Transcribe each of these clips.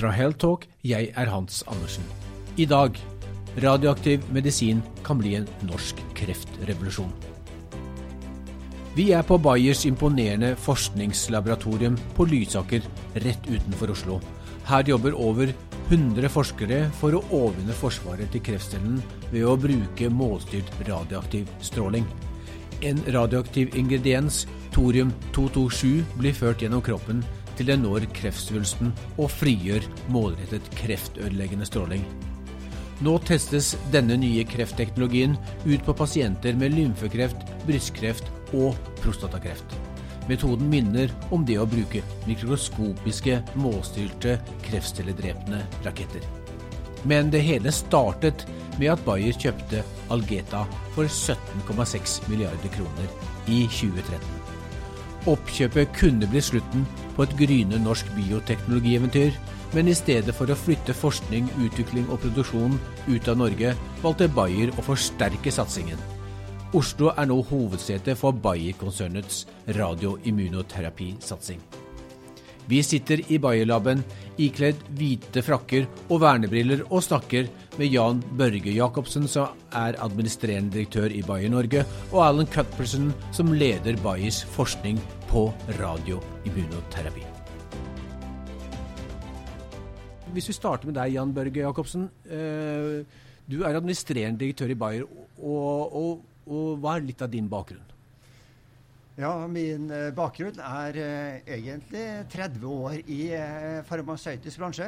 Fra Helltalk, jeg er Hans Andersen. I dag radioaktiv medisin kan bli en norsk kreftrevolusjon. Vi er på Bayers imponerende forskningslaboratorium på Lysaker, rett utenfor Oslo. Her jobber over 100 forskere for å overvinne forsvaret til kreftcellen ved å bruke målstyrt radioaktiv stråling. En radioaktiv ingrediens, thorium-227, blir ført gjennom kroppen til den når kreftsvulsten og frigjør målrettet kreftødeleggende stråling. Nå testes denne nye kreftteknologien ut på pasienter med lymfekreft, brystkreft og prostatakreft. Metoden minner om det å bruke mikroskopiske, målstyrte, kreftcelledrepende raketter. Men det hele startet med at Bayer kjøpte Algeta for 17,6 milliarder kroner i 2013. Oppkjøpet kunne bli slutten på et gryende norsk bioteknologieventyr, men i stedet for å flytte forskning, utvikling og produksjon ut av Norge, valgte Bayer å forsterke satsingen. Oslo er nå hovedsete for Bayer-konsernets radioimmunoterapisatsing. Vi sitter i Bayer-laben ikledd hvite frakker og vernebriller og snakker med Jan Børge Jacobsen, som er administrerende direktør i Bayer Norge, og Alan Cutperson, som leder Bayers forskning på radioimmunoterapi. Hvis vi starter med deg, Jan Børge Jacobsen. Eh, du er administrerende direktør i Bayer, og, og, og hva er litt av din bakgrunn? Ja, min eh, bakgrunn er eh, egentlig 30 år i eh, farmasøytisk bransje.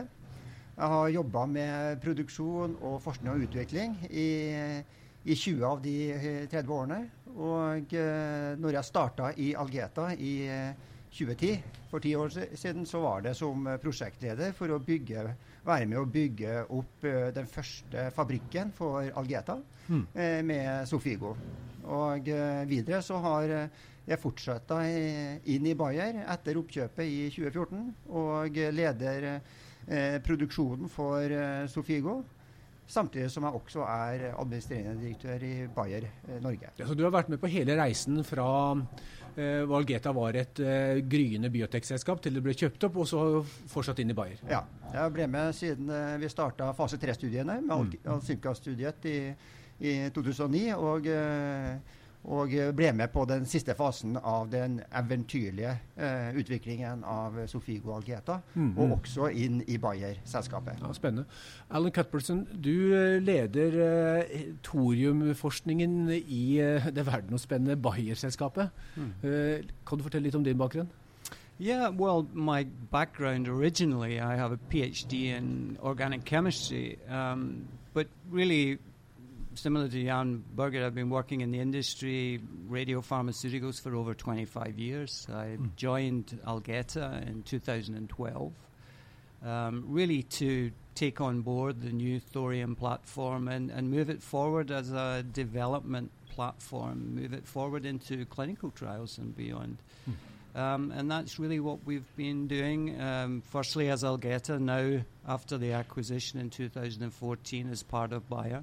Jeg har jobba med produksjon og forskning og utvikling i, i 20 av de 30 årene. Og når jeg starta i Algeta i 2010, for ti år siden, så var det som prosjektleder for å bygge, være med å bygge opp den første fabrikken for Algeta mm. med Sofigo. Og videre så har jeg fortsatte inn i Bayer etter oppkjøpet i 2014 og leder eh, produksjonen for eh, Sofigo. Samtidig som jeg også er administrerende direktør i Bayer eh, Norge. Ja, så Du har vært med på hele reisen fra eh, Valgeta var et gryende biotekselskap til det ble kjøpt opp, og så fortsatt inn i Bayer? Ja, jeg ble med siden vi starta fase 3-studiene med mm. Alcimca-studiet i, i, 2009. og og ble med på den siste fasen av den eventyrlige eh, utviklingen av Sofigo Algeta, mm -hmm. og også inn i Bayer-selskapet. Ja, spennende. Alan Cutbertson, du eh, leder eh, thoriumforskningen i eh, det verdensomspennende Bayer-selskapet. Mm. kan du fortelle litt om din bakgrunn? Yeah, well, my background originally, I have a PhD in organic chemistry, um, but really similar to Jan Berger, I've been working in the industry, radio pharmaceuticals, for over 25 years. I mm. joined Algeta in 2012, um, really to take on board the new Thorium platform and, and move it forward as a development platform, move it forward into clinical trials and beyond. Mm. Um, and that's really what we've been doing. Um, firstly, as Algeta, now after the acquisition in 2014 as part of Bayer.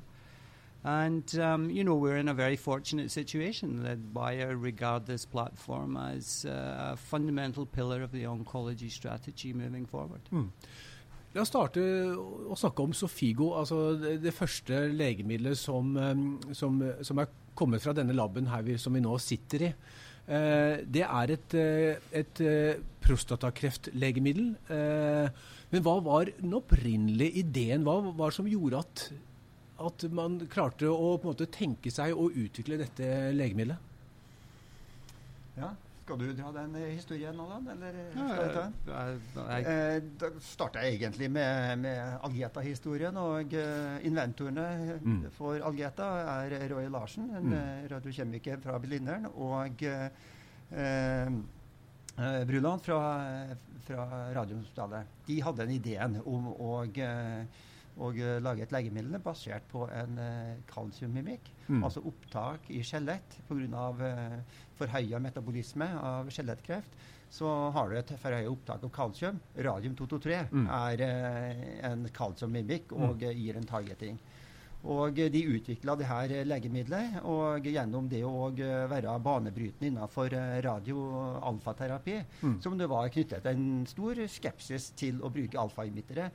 And, um, you know, we're in a very fortunate situation that Bayer regard this platform as uh, a fundamental pillar of the oncology strategy moving forward. Mm. La oss starte å snakke om Sofigo, altså det, det første legemiddelet som, um, som, som, er kommet fra denne laben her vi, som vi nå sitter i. Eh, det er et, uh, et prostatakreftlegemiddel. Eh, men hva var den opprinnelige ideen? Hva var det som gjorde at at man klarte å på en måte tenke seg å utvikle dette legemiddelet? Ja, skal du dra den historien nå, da? Eller skal jeg ta den? Eh, da starta jeg egentlig med, med Algeta-historien. Og inventorene mm. for Algeta er Roy Larsen, en mm. radiokjemiker fra Blindern, og eh, Bruland fra, fra Radiumhospitalet. De hadde en ideen om å og uh, lage et legemiddel basert på en uh, kalsiummimikk. Mm. Altså opptak i skjelett pga. Uh, forhøya metabolisme av skjelettkreft. Så har du et forhøya opptak av kalsium. Radium 223 mm. er uh, en kalsiummimikk og mm. gir en targeting. Og de utvikla det her legemidlet. og gjennom det å være banebrytende innenfor radio-alfaterapi, mm. som det var knyttet en stor skepsis til å bruke alfaemittere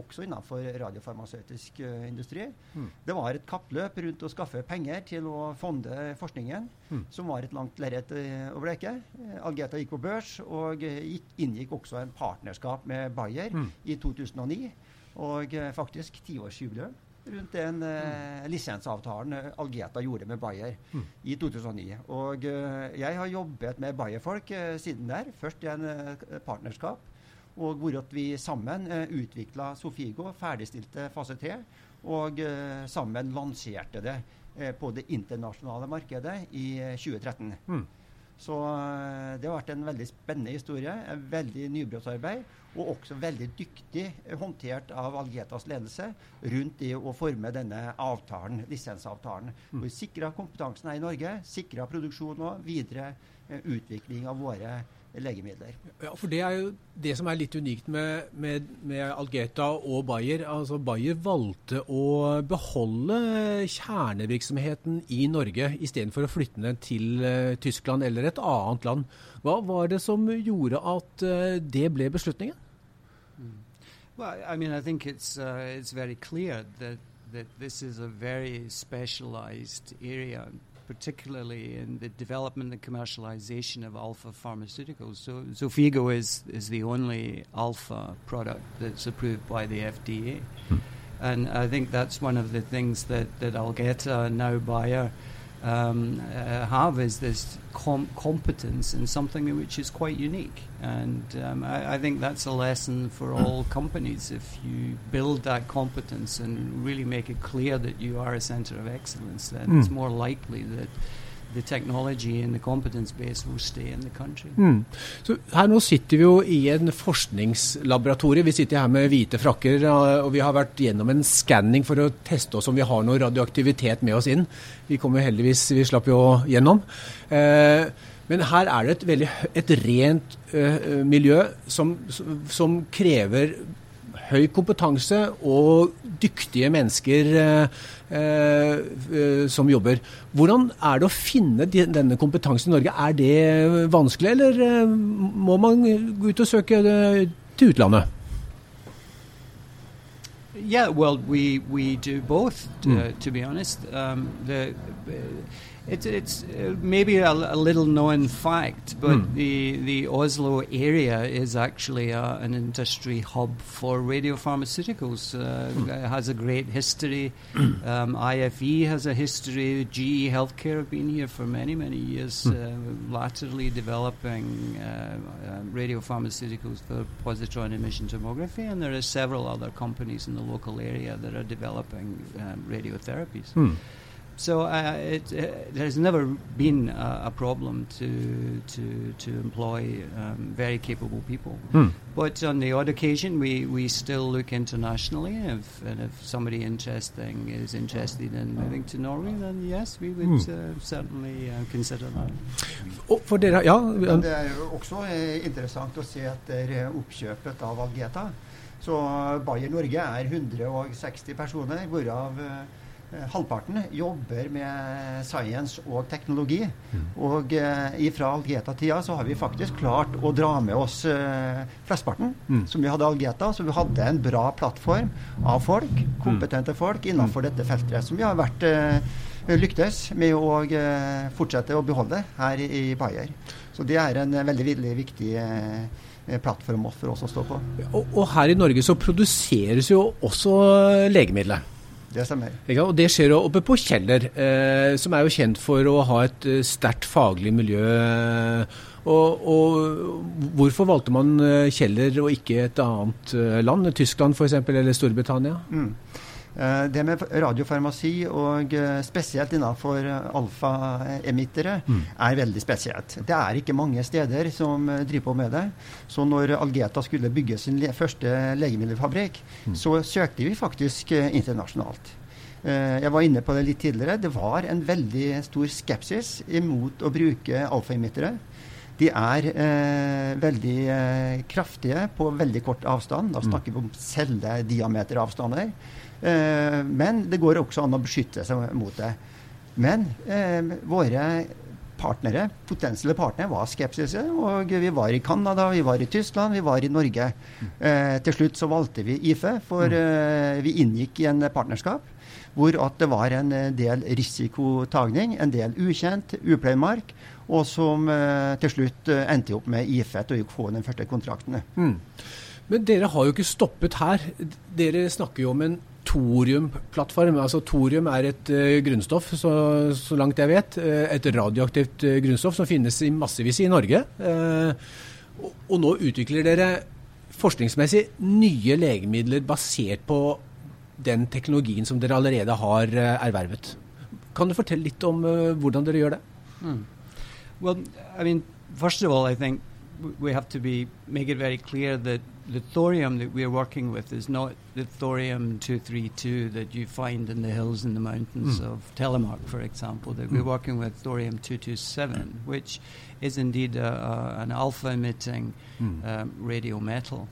også innenfor radiofarmasøytisk uh, industri. Mm. Det var et kappløp rundt å skaffe penger til å fonde forskningen, mm. som var et langt lerret uh, å bleke. Algeta gikk på børs og gikk, inngikk også en partnerskap med Bayer mm. i 2009, og faktisk tiårsjubileum rundt den eh, lisensavtalen eh, Algeta gjorde med Bayer mm. i 2009. Og eh, jeg har jobbet med Bayer-folk eh, siden der. Først i en eh, partnerskap, og hvor vi sammen eh, utvikla Sofigo, ferdigstilte fase 3, og eh, sammen lanserte det på det internasjonale markedet i 2013. Mm. Så det har vært en veldig spennende historie. En veldig nybrottsarbeid og også veldig dyktig håndtert av Algetas ledelse rundt det å forme denne avtalen, lisensavtalen. Mm. Vi sikra kompetansen her i Norge, sikra produksjon og videre eh, utvikling av våre legemidler. Ja, for Det er jo det som er litt unikt med, med, med Algeta og Bayer. Altså Bayer valgte å beholde kjernevirksomheten i Norge istedenfor å flytte den til uh, Tyskland eller et annet land. Hva var det som gjorde at uh, det ble beslutningen? Mm. Well, I mean, I think it's uh, it's very clear that that this is a very specialized area, particularly in the development and commercialization of alpha pharmaceuticals. So, Zofigo is is the only alpha product that's approved by the FDA, hmm. and I think that's one of the things that that Algeta now Bayer um, uh, have is this com- competence in something which is quite unique. And um, I, I, think that's a lesson for all companies. If you build that competence and really make it clear that you are a center of excellence, then mm. it's more likely that the technology and the competence base will stay in the country. Mm. Så her nå sitter vi jo i en forskningslaboratorie. Vi sitter her med hvite frakker, og vi har vært gjennom en skanning for å teste oss om vi har noe radioaktivitet med oss inn. Vi kommer heldigvis, vi slapp jo gjennom. Eh, men her er det et veldig et rent eh, miljø som, som, krever høy kompetanse og dyktige mennesker uh, uh, som jobber. Hvordan er det å finne denne kompetansen i Norge? Er det vanskelig, eller må man gå ut og søke til utlandet? Yeah, well, we we do both, mm. to be honest. Um, the, it's it's uh, maybe a, a, little known fact, but mm. the the Oslo area is actually a, an industry hub for radiopharmaceuticals. Uh, mm. It has a great history. um, IFE has a history. GE Healthcare have been here for many many years, mm. uh, laterally developing uh, uh, radiopharmaceuticals for positron emission tomography, and there are several other companies in the local area that are developing um, radiotherapies. So uh, it, it, there's never been a, a, problem to to to employ um, very capable people. Hmm. But on the odd occasion, we, we still look internationally. If, and if somebody interesting is interested in moving to Norway, then yes, we would hmm. uh, certainly uh, consider that. Oh, for dere, ja, Men det er også eh, interessant å se etter oppkjøpet av Algeta. Så Bayer Norge er 160 personer, hvorav uh, halvparten jobber med science og teknologi. Mm. Og eh, fra Algeta-tida så har vi faktisk klart å dra med oss eh, flesteparten mm. som vi hadde Algeta. Så vi hadde en bra plattform av folk, mm. kompetente folk innenfor dette feltet, som vi har vært eh, lyktes med å eh, fortsette å beholde her i, i Bayer. Så det er en veldig, veldig viktig eh, plattform for oss å stå på. Og, og her i Norge så produseres jo også legemidler. Det stemmer. Og det skjer oppe på Kjeller, eh, som er jo kjent for å ha et eh, sterkt faglig miljø. Og, og, Hvorfor valgte man eh, Kjeller og ikke et annet eh, land, Tyskland f.eks., eller Storbritannia? Mm. Det med radiofarmasi, og spesielt innenfor alfaemittere, mm. er veldig spesielt. Det er ikke mange steder som driver på med det. Så når Algeta skulle bygge sin første legemiddelfabrikk, mm. så søkte vi faktisk internasjonalt. Jeg var inne på det litt tidligere. Det var en veldig stor skepsis imot å bruke alfa-emittere. De er eh, veldig eh, kraftige på veldig kort avstand. Da snakker vi om cellediameteravstander. Eh, men det går også an å beskytte seg mot det. Men eh, våre partnere, potensielle partnere var skeptiske. Og vi var i Canada, vi var i Tyskland, vi var i Norge. Eh, til slutt så valgte vi IFE, for eh, vi inngikk i en partnerskap hvor at det var en eh, del risikotagning, en del ukjent, upløyd mark, og som eh, til slutt eh, endte opp med IFE til å få den første kontrakten. Mm. Men dere har jo ikke stoppet her. Dere snakker jo om en thoriumplattform. Altså Thorium er et uh, grunnstoff, så, så, langt jeg vet. Uh, et radioaktivt uh, grunnstoff som finnes i massevis i Norge. Og, og, nå utvikler dere forskningsmessig nye legemidler basert på den teknologien som dere allerede har ervervet. Kan du fortelle litt om hvordan dere gjør det? Mm. Well, I mean, first of all, I think we have to be make it very clear that the thorium that we're working with is not the thorium 232 that you find in the hills and the mountains mm. of Telemark, for example. That mm. we're working with thorium 227, which is indeed a, a, an alpha emitting mm. um, radio metal.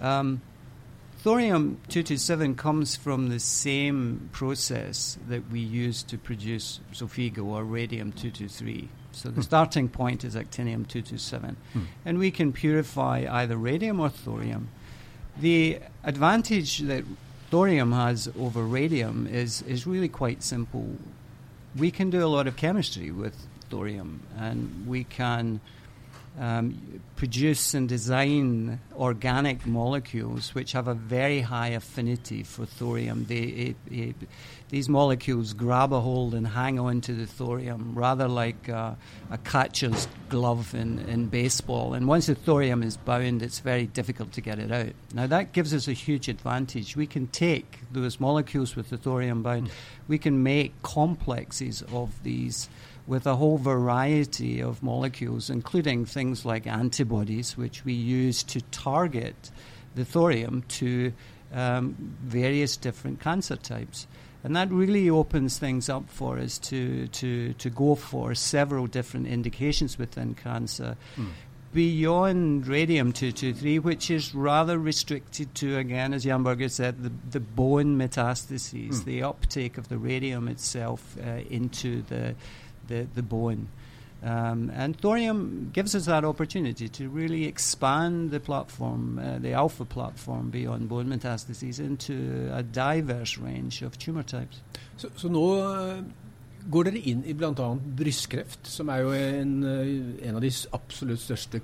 Um, thorium 227 comes from the same process that we use to produce Sofigo or radium 223. So the starting point is actinium 227. Hmm. And we can purify either radium or thorium. The advantage that thorium has over radium is, is really quite simple. We can do a lot of chemistry with thorium, and we can um, produce and design organic molecules which have a very high affinity for thorium. They, it, it, these molecules grab a hold and hang on to the thorium, rather like uh, a catcher's glove in, in baseball. And once the thorium is bound, it's very difficult to get it out. Now, that gives us a huge advantage. We can take those molecules with the thorium bound, we can make complexes of these with a whole variety of molecules, including things like antibodies, which we use to the thorium to um, various different cancer types. And that really opens things up for us to, to, to go for several different indications within cancer. Mm. Beyond radium 223, which is rather restricted to, again, as Jan Berger said, the, the bone metastases, mm. the uptake of the radium itself uh, into the, the, the bone. Um, and thorium gives us that opportunity to really expand the platform, uh, the alpha platform, beyond bone metastases into a diverse range of tumor types. Så, så nå uh, går dere inn i bl.a. brystkreft, som er jo en, uh, en av de absolutt største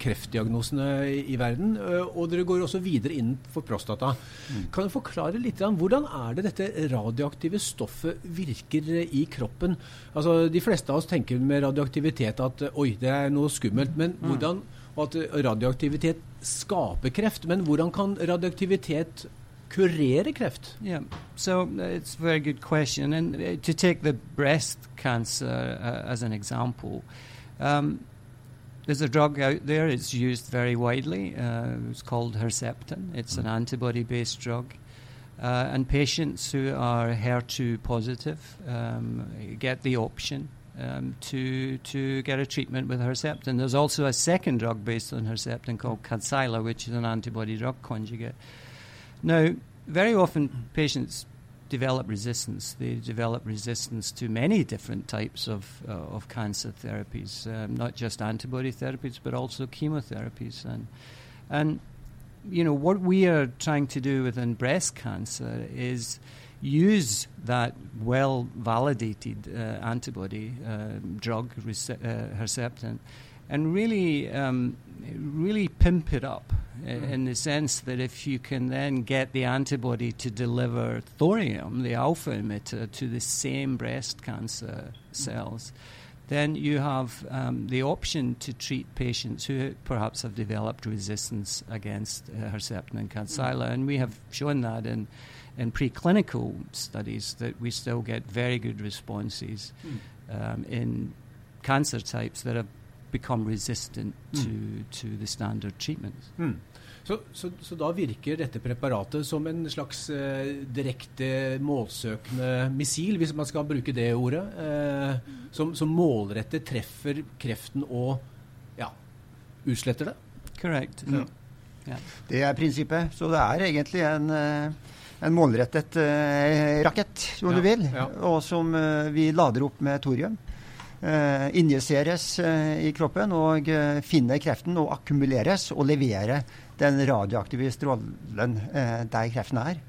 kreftdiagnosene i verden. Eh, og dere går også videre inn for prostata. Mm. Kan du forklare litt hvordan er det dette radioaktive stoffet virker i kroppen? Altså, De fleste av oss tenker med radioaktivitet at oi, det er noe skummelt. Men mm. hvordan, og at radioaktivitet skaper kreft. Men hvordan kan radioaktivitet kurere kreft? Yeah, so it's a very good question. And to take the breast cancer uh, as an example, um, There's a drug out there, it's used very widely. Uh, it's called Herceptin. It's an mm. antibody based drug. Uh, and patients who are HER2 positive um, get the option um, to, to get a treatment with Herceptin. There's also a second drug based on Herceptin called Kadcyla, which is an antibody drug conjugate. Now, very often patients develop resistance. They develop resistance to many different types of, uh, of cancer therapies, um, not just antibody therapies, but also chemotherapies. And, and, you know, what we are trying to do within breast cancer is use that well validated uh, antibody uh, drug, Herceptin, and really, um, really pimp it up mm. in the sense that if you can then get the antibody to deliver thorium, the alpha emitter, to the same breast cancer cells, then you have um, the option to treat patients who perhaps have developed resistance against uh, Herceptin and Kadcyla. Mm. And we have shown that in, in preclinical studies that we still get very good responses mm. um, in cancer types that have become resistant mm. to, to the standard treatments. Mm. Så, så, så, da virker dette preparatet som en slags eh, direkte målsøkende missil, hvis man skal bruke det ordet, eh, som, som målrettet treffer kreften og utsletter det? Correct. Mm. Yeah. Det er prinsippet. Så det er egentlig en, eh, en målrettet eh, rakett, om Ja, du vil, ja. og som eh, vi lader opp med thorium. Eh, injiseres eh, i kroppen og eh, finner kreften og akkumuleres og leverer den radioaktive strålen der kreften er.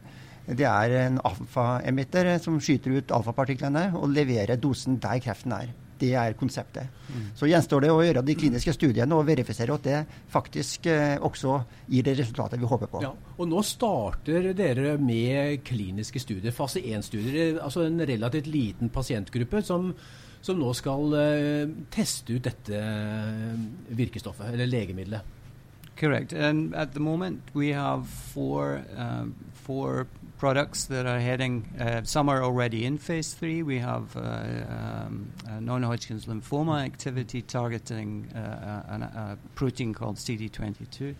Det er en alfaemitter som skyter ut alfapartiklene og leverer dosen der kreften er. Det er konseptet. Så gjenstår det å gjøre de kliniske studiene og verifisere at det faktisk eh, også gir det resultatet vi håper på. Ja, og nå starter dere med kliniske studier, fase 1-studier. Altså en relativt liten pasientgruppe som, som nå skal eh, teste ut dette eh, virkestoffet, eller legemiddelet. Correct. And at the moment, we have four uh, four products that are heading. Uh, some are already in phase three. We have uh, um, non-Hodgkin's lymphoma activity targeting uh, a, a protein called CD22.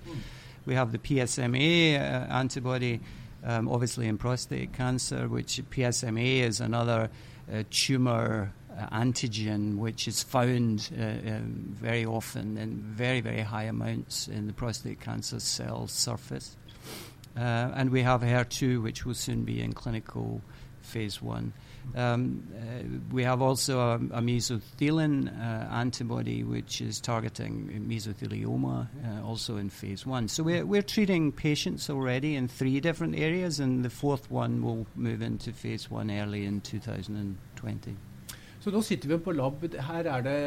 We have the PSMA uh, antibody, um, obviously in prostate cancer, which PSMA is another uh, tumor antigen which is found uh, um, very often in very, very high amounts in the prostate cancer cell surface. Uh, and we have HER2, which will soon be in clinical phase one. Um, uh, we have also a, a mesothelin uh, antibody, which is targeting mesothelioma, uh, also in phase one. So we're, we're treating patients already in three different areas, and the fourth one will move into phase one early in 2020. Så nå sitter vi på lab. Her er det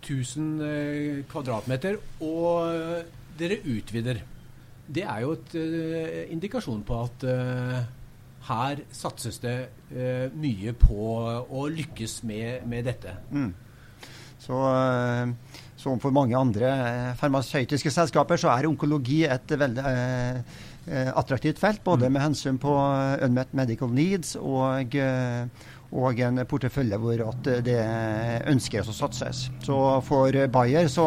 1000 eh, kvadratmeter, og eh, dere utvider. Det er jo et uh, indikasjon på at uh, her satses det uh, mye på å lykkes med, med dette. Mm. Så som for mange andre farmasøytiske selskaper, så er onkologi et veldig attraktivt felt. Både med hensyn på unmet medical needs og, og en portefølje hvor det ønskes å satses. Så for Bayer så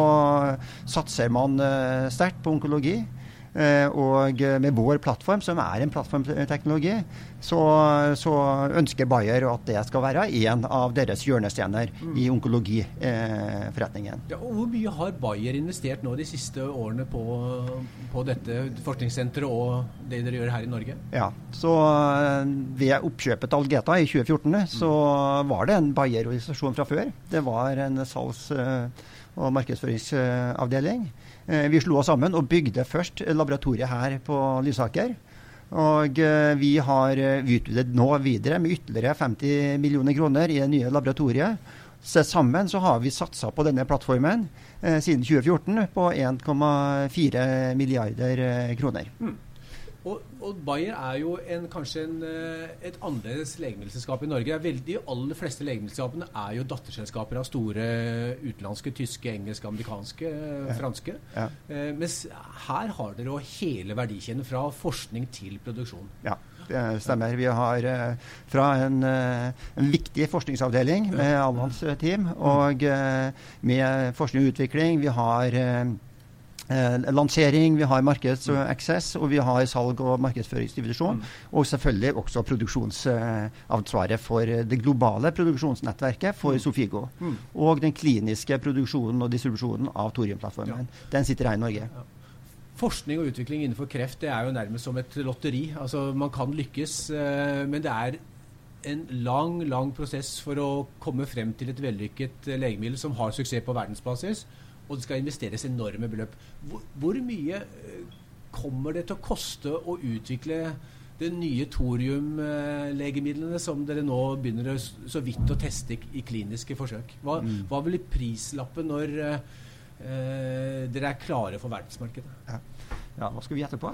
satser man eh, sterkt på onkologi. Eh, og med vår plattform, som er en plattformteknologi, så, så ønsker Bayer at det skal være en av deres hjørnestener i onkologiforretningen. Ja, hvor mye har Bayer investert nå de siste årene på, på dette forskningssenteret og det dere gjør her i Norge? Ja, så eh, Ved oppkjøpet til Algeta i 2014 så var det en Bayer-organisasjon fra før. Det var en salgs- eh, og markedsføringsavdeling. Eh, Vi slo oss sammen og bygde først laboratoriet her på Lysaker. Og eh, vi har eh, utvidet nå videre med ytterligere 50 millioner kroner i det nye laboratoriet. Så sammen så har vi satsa på denne plattformen eh, siden 2014 på 1,4 milliarder kroner. kroner. Og, og Bayer er jo en, kanskje en, eh, et annerledes legemiddelselskap i Norge. Veldig, de aller fleste legemiddelselskapene er jo datterselskaper av store utenlandske, tyske, engelske, amerikanske, ja. franske. Ja. Eh, mens her har dere jo hele verdikjeden fra forskning til produksjon. Ja, det stemmer. Vi har eh, fra en, eh, en viktig forskningsavdeling med Alvans-team, og eh, med forskning og utvikling. Vi har eh, eh, lansering, vi har markeds- og access, og vi har salg- og markedsføringsdivisjon. Og selvfølgelig også produksjonsansvaret for det globale produksjonsnettverket for Sofigo. Og den kliniske produksjonen og distribusjonen av thoriumplattformen. Den sitter her i Norge. Forskning og utvikling innenfor kreft det er jo nærmest som et lotteri. Altså Man kan lykkes, eh, men det er en lang, lang prosess for å komme frem til et vellykket eh, legemiddel som har suksess på verdensbasis, og det skal investeres enorme beløp. Hvor, hvor mye eh, kommer det til å koste å utvikle de nye thoriumlegemidlene som dere nå begynner så vidt å teste i, kliniske forsøk? Hva, hva blir prislappen når eh, eh, dere er klare for verdensmarkedet? Ja, hva skal vi gjette på?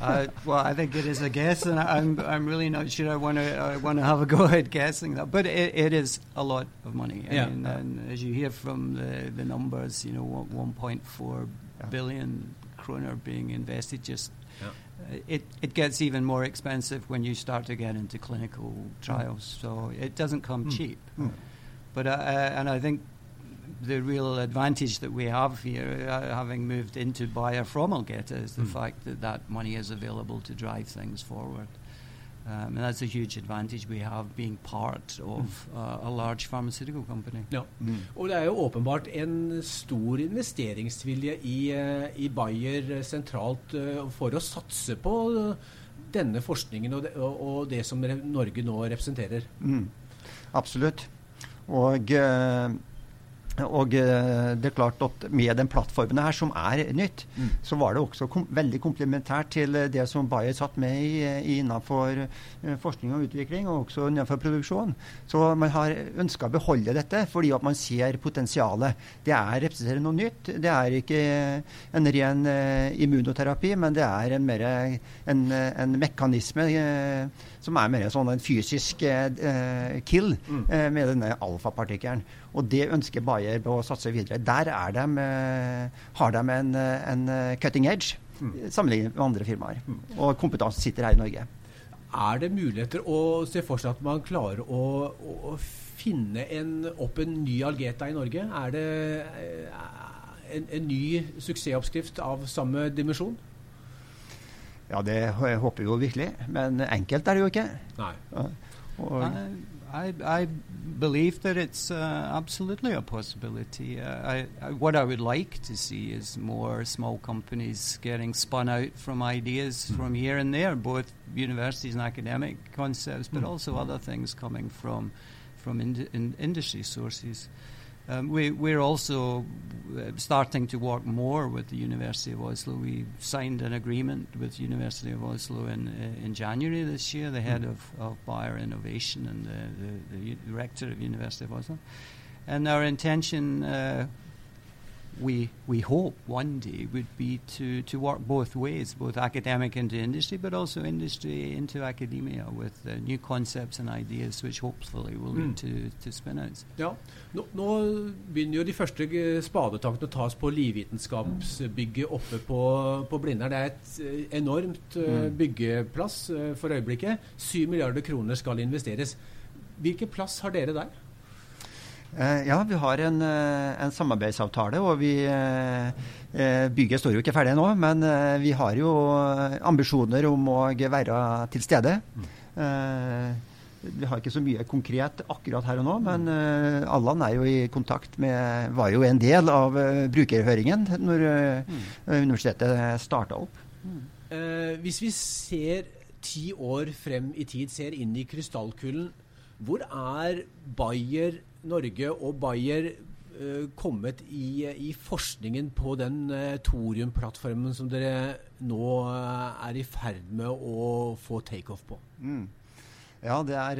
Uh, well, I think it is a guess, and I'm I'm really not sure I want to I want to have a go at guessing that. But it, it is a lot of money. I Yeah. mean, and as you hear from the, the numbers, you know, one- 1.4 Yeah. billion kroner being invested, just Yeah. uh, it it gets even more expensive when you start to get into clinical trials. So it doesn't come Mm. cheap. Mm. But uh, uh, and I think the real advantage that we have here, uh, having moved into Bayer from Algeta, is the Mm. fact that that money is available to drive things forward. Um, and that's a huge advantage we have being part of uh, a large pharmaceutical company. Ja. Og det er jo åpenbart en stor investeringsvilje i, eh, i Bayer sentralt eh, for å satse på denne forskningen og det, og, og det som re- Norge nå representerer. Mm. Absolutt. Og, eh, og eh, det er klart at med den plattformen her, som er nytt, Mm. så var det også kom veldig komplementært til eh, det som Bayer satt med i, i innenfor eh, forskning og utvikling, og også innenfor produksjon. Så man har ønska å beholde dette fordi at man ser potensialet. Det er representerer noe nytt. Det er ikke en ren immunoterapi, men det er en, mer, en, en mekanisme som er mer sånn en fysisk kill Mm. med denne alfapartikkelen. Og det ønsker Bayer å satse videre. Der er de, eh, har de en, eh, en eh, cutting edge Mm. sammenlignet med andre firmaer. Og kompetansen sitter her i Norge. Er det muligheter å se for seg at man klarer å, å, finne en, opp en ny Algeta i Norge? Er det en, en ny suksessoppskrift av samme dimensjon? Ja, det håper vi jo virkelig. Men enkelt er det jo ikke. Nei. Ja. Og, I, I, I believe that it's uh, absolutely a possibility. Uh, I, I, what I would like to see is more small companies getting spun out from ideas from here and there, both universities and academic concepts, but Mm. also other things coming from from ind- in industry sources. Um, we, we're also uh, starting to work more with the University of Oslo. We signed an agreement with University of Oslo in uh, in January this year. The head Mm. of, of Bayer Innovation and the, the, the director of University of Oslo. And our intention, uh, we we hope one day would be to, to work both ways, both academic into industry, but also industry into academia with uh, new concepts and ideas, which hopefully will lead Mm. to, to spin-outs. Ja. Nå, nå begynner jo de første spadetakene å tas på Livvitenskapsbygget oppe på, på Blindern. Det er et eh, enormt uh, byggeplass eh, for øyeblikket. 7 milliarder kroner skal investeres. Hvilken plass har dere der? Eh, ja, vi har en, eh, en samarbeidsavtale, og vi eh, Bygget står jo ikke ferdig nå, men vi har jo ambisjoner om å være til stede. Vi har ikke så mye konkret akkurat her og nå, men Allan er jo i kontakt med Var jo en del av brukerhøringen når universitetet starta opp. Hvis vi ser ti år frem i tid, ser inn i krystallkulen, hvor er Bayer Norge og Bayer eh, kommet i, i forskningen på den uh, thoriumplattformen som dere nå uh, er i ferd med å få takeoff på? Mm. Ja, det er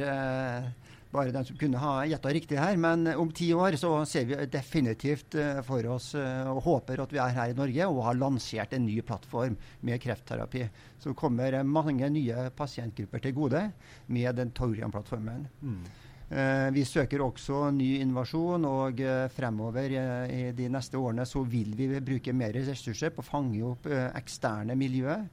bare den som kunne ha gjetta riktig her. Men om ti år så ser vi definitivt for oss og håper at vi er her i Norge og har lansert en ny plattform med kreftterapi. Så kommer mange nye pasientgrupper til gode med den Taurian-plattformen. Eh, vi søker også ny innovasjon, og eh, fremover eh, i de neste årene så vil vi bruke mer ressurser på å fange opp eh, eksterne miljøer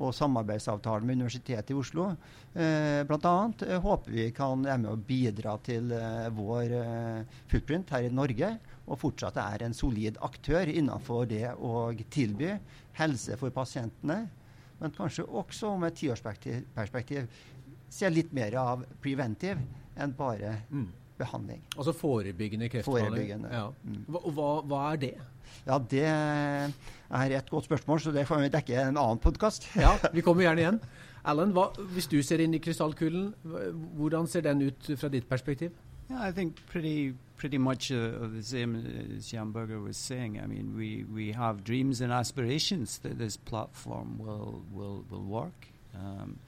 og samarbeidsavtaler med Universitetet i Oslo. Bl.a. eh, håper vi kan være med å bidra til eh, vår eh, footprint her i Norge, og fortsatt er en solid aktør innenfor det å tilby helse for pasientene, men kanskje også med et tiårsperspektiv se litt mer av preventive enn bare Mm. behandling. Altså forebyggende kreftbehandling? Forebyggende. Ja. Mm. Hva, og hva, hva er det? Ja, det er et godt spørsmål, så det får vi dekke i en annen podkast. Ja, vi kommer gjerne igjen. Alan, hva, hvis du ser inn i krystallkulen, hvordan ser den ut fra ditt perspektiv? Yeah, I think pretty pretty much uh, the same as Jan Berger was saying. I mean, we, we have dreams and aspirations that this platform will will will work. Um,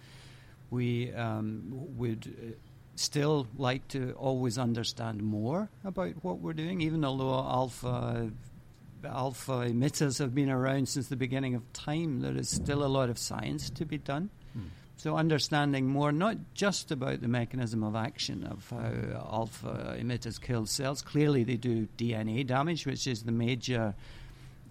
we um, would uh, still like to always understand more about what we're doing, even although alpha alpha emitters have been around since the beginning of time. There is still a lot of science to be done. So understanding more, not just about the mechanism of action of how alpha emitters kill cells. Clearly, they do DNA damage, which is the major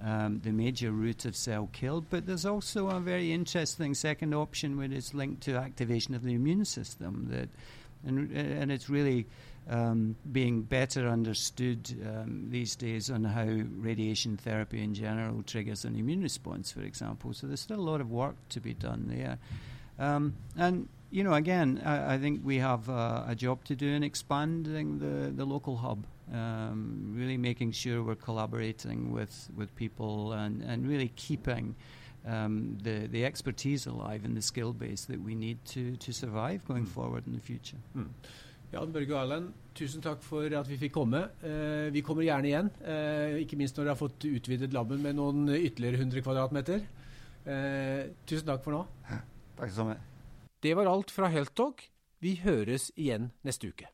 um, the major route of cell kill. But there's also a very interesting second option, which is linked to activation of the immune system. That and and it's really um, being better understood um, these days on how radiation therapy in general triggers an immune response, for example. So there's still a lot of work to be done there. Um, and you know, again, I, I think we have uh, a job to do in expanding the, the local hub, um, really making sure we're collaborating with, with people and, and really keeping um, the, the expertise alive and the skill base that we need to, to survive going forward in the future. Jan Børge Arland, tusen takk for at vi fikk komme. Eh, vi kommer gjerne igjen, eh, ikke minst når dere har fått utvidet laben med noen ytterligere 100 kvadratmeter. Eh, tusen takk for nå. Takk skal du ha. Det var alt fra Heltog. Vi høres igjen neste uke.